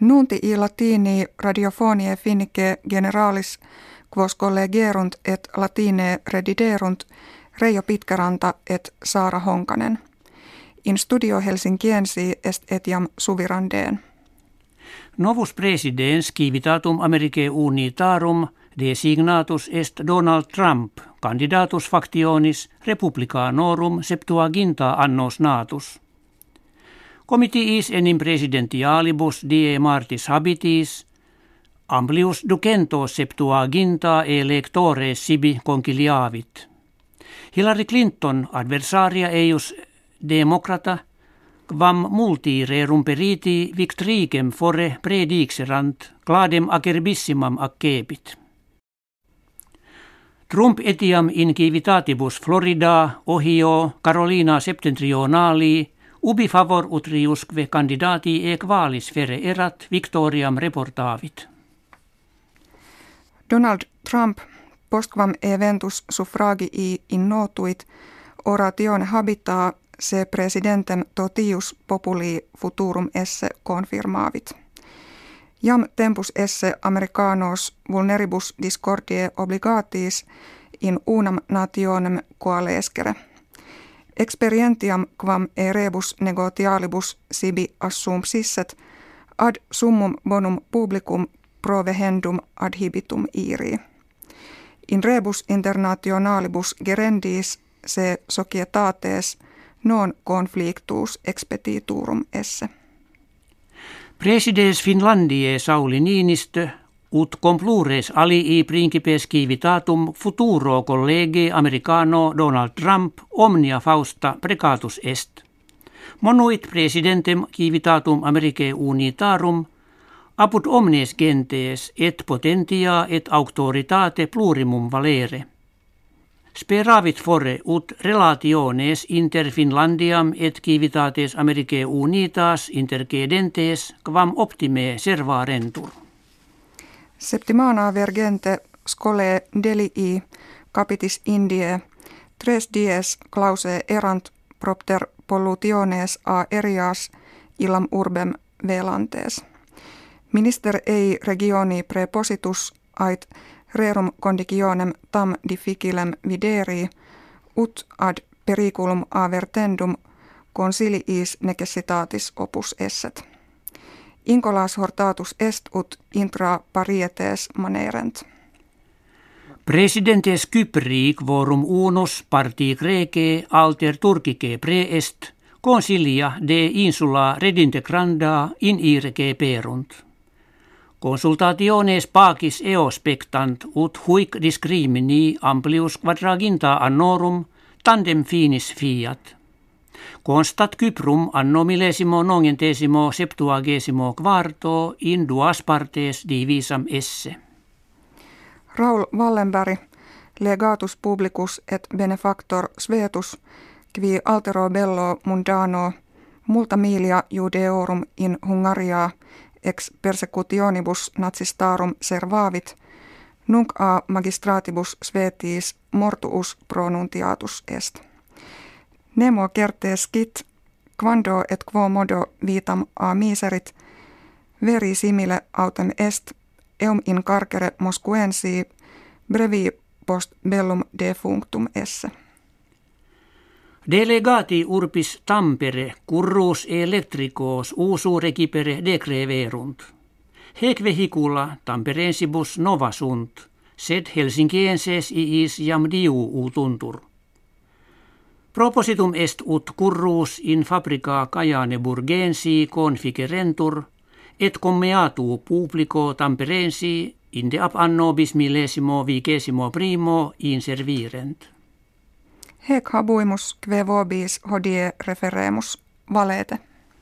Nunti i latini radiofonie finnike generalis quos collegerunt et latine rediderunt Reijo Pitkäranta et Saara Honkanen. In studio Helsinkiensi est etiam suvirandeen. Novus presidens civitatum Americae unitarum designatus est Donald Trump, candidatus factionis republicanorum septuaginta annos natus. Comitiis enim presidentialibus die martis habitis, amplius ducentos septuaginta electores sibi conciliavit. Hillary Clinton adversaria eius demokrata quam multi rerum periti victricem fore predixerant cladem acerbissimam accepit. Trump etiam in civitatibus Florida, Ohio, Carolina septentrionali, ubi favor utriusque candidati equalis fere erat victoriam reportavit. Donald Trump postquam eventus suffragii innotuit oratione habitaa se presidentem totius populi futurum esse confirmavit. Jam tempus esse americanos vulneribus discordie obligatis in unam nationem coalescere. Experientiam quam e rebus negotialibus sibi assumpsisset ad summum bonum publicum provehendum adhibitum iri. In rebus internationalibus gerendis se societates non conflictus expediturum esse. Presidens Finlandie Sauli Niinistö ut complures alii principes civitatum futuro collegi americano Donald Trump omnia fausta precatus est. Monuit presidentem civitatum Americae unitarum apud omnes gentes et potentia et auctoritate plurimum valere – Speravit fore ut relationes inter Finlandiam et civitates Americae unitas intercedentes quam optime servarentur. Septimana vergente scole delii capitis Indie tres dies clause erant propter pollutiones a erias illam urbem velantes. Minister ei regioni prepositus ait rerum conditionem tam difficilem videri, ut ad periculum avertendum consiliis necessitatis opus esset. Incolas hortatus est ut intra parietes manerent. Presidentes Kypri quorum unus parti grece alter turcice preest, consilia de insula redintegranda in irge perunt. Consultationes pacis eo spectant ut huic discrimini amplius quadraginta annorum tandem finis fiat. Constat Kyprum anno millesimo nongentesimo septuagesimo quarto in duas partes divisam esse. Raul Wallenberg, legatus publicus et benefactor svetus, qui altero bello mundano multa milia judeorum in Hungaria ex persecutionibus nazistarum servavit, nunc a magistratibus svetis mortuus pronuntiatus est. Nemo certes skit, quando et quo modo vitam a miserit, veri simile autem est, eum in carcere moscuensi, brevi post bellum defunctum esse. Delegati urbis Tampere currus electricos usu recipere decreverunt. Hec vehicula Tamperensibus nova sunt, sed Helsinkienses iis jam diu utuntur. Propositum est ut currus in fabrica Cajane burgensi configerentur, et commeatu publico Tamperensi inde ab anno bis millesimo vigesimo primo Hec habuimus kve vobis hodie referemus valete.